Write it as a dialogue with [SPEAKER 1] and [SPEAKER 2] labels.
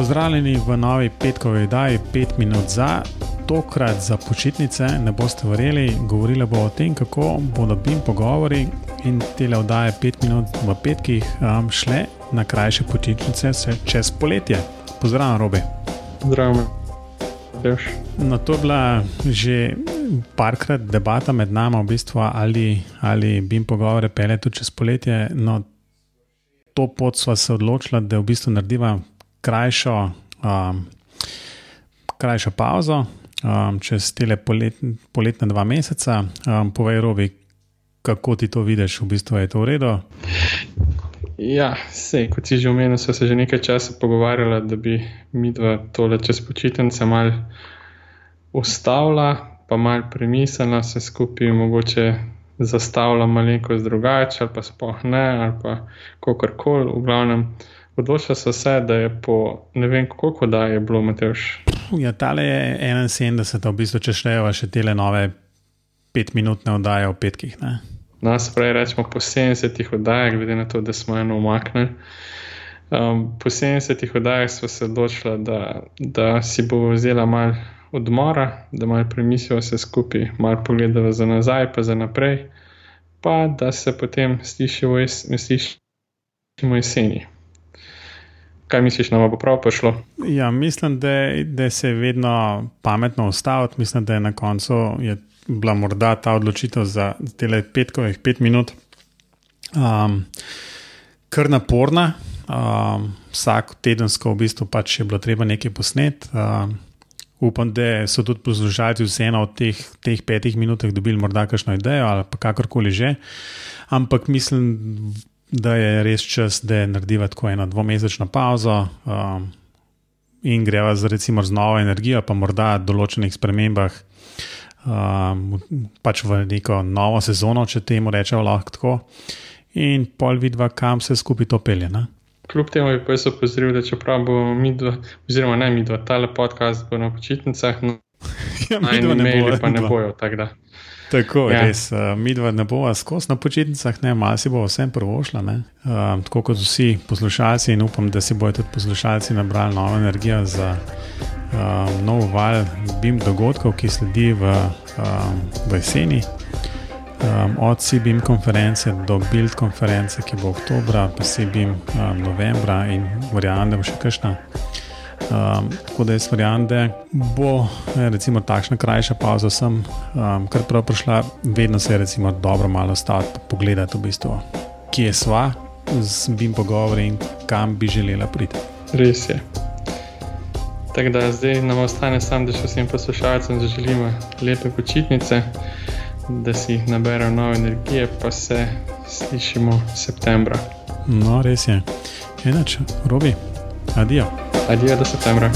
[SPEAKER 1] Pozdravljeni v novi petkovi oddaji 5 minut za. Tokrat za počitnice ne boste verjeli, govorila bo o tem, kako bodo bim pogovori in tele oddaje 5 minut v petkih um, šle na krajše počitnice čez poletje. Pozdravljen, Robi.
[SPEAKER 2] Zdravo.
[SPEAKER 1] No, to je bila že parkrat debata med nami, v bistvu, ali, ali bim pogovore pele tudi čez poletje. No, to pot smo se odločili, da v bistvu naredimo krajšo, um, krajšo pauzo um, čez te polet, poletne dva meseca. Um, povej, Robi, kako ti to vidiš, v bistvu je to v redu.
[SPEAKER 2] Ja, sej, kot si že omenil, so se že nekaj časa pogovarjali, da bi mi dva tole čez počitnice mal ustavila, pa mal premislila, se skupaj mogoče zastavila malenkost drugače, ali pa spoh ne, ali pa kakorkoli. V glavnem, odločila so se, da je po ne vem, koliko da je bilo Mateoš.
[SPEAKER 1] Ja, tale je 71, v bistvu, če štejejo še te nove petminutne oddaje v petkih. Ne?
[SPEAKER 2] Nas prej rečemo po 70 oddajah, glede na to, da smo eno umaknili. Um, po 70 oddajah smo se odločili, da, da si bo vzela malo odmora, da malo premislimo vse skupaj, malo pogledamo za nazaj, pa za naprej, pa da se potem slišimo jeseni. Kaj misliš, nam bo prav prišlo?
[SPEAKER 1] Ja, mislim, da, da se je vedno pametno ustaviti. Mislim, da je na koncu je bila morda ta odločitev za te petkovih pet minut um, kar naporna. Um, vsak tedensko v bistvu pač je bilo treba nekaj posnet. Um, upam, da so tudi poslušalci vseeno od teh, teh petih minut dobili morda kakšno idejo ali pa kakorkoli že. Ampak mislim, da je res čas, da narediva tako eno dvomesečno pauzo. Um, In greva z, recimo, z novo energijo, pa morda določenih spremembah, um, pač v neko novo sezono, če temu rečemo lahko tako, in pol vidva, kam se skupaj to pelje. Ne?
[SPEAKER 2] Kljub temu je pa jaz opozoril, da čeprav bo mi dva, oziroma ne mi dva, tale podcast bo na počitnicah, no, ja, dva ne bojo, pa ne bojo. Tak
[SPEAKER 1] tako, ja. res, uh, mi dva ne bojo skozi na počitnicah, ne, malo si bo vsem prvošla, um, tako kot vsi poslušalci in upam, da si bojo tudi poslušalci nabrali novo energijo za um, nov val BIM dogodkov, ki sledi v, um, v jeseni. Um, od CBIM konference do Build konference, ki bo oktober, pa CBIM um, novembra in verjamem, da bo še kakšna. Um, tako da jaz verjamem, da bo recimo, takšna krajša pauza, sem um, kar prav prišla, vedno se je recimo, dobro malo staviti in pogledati, v bistvu, kje sva z BIM pogovori in kam bi želela priti.
[SPEAKER 2] Res je. Tako da zdaj nam ostane samo, da še vsem poslušalcem zaželimo lepe počitnice, da si naberemo nove energije, pa se slišimo septembra.
[SPEAKER 1] No, res je. Enač, robi, adijo.
[SPEAKER 2] Adijo do septembra.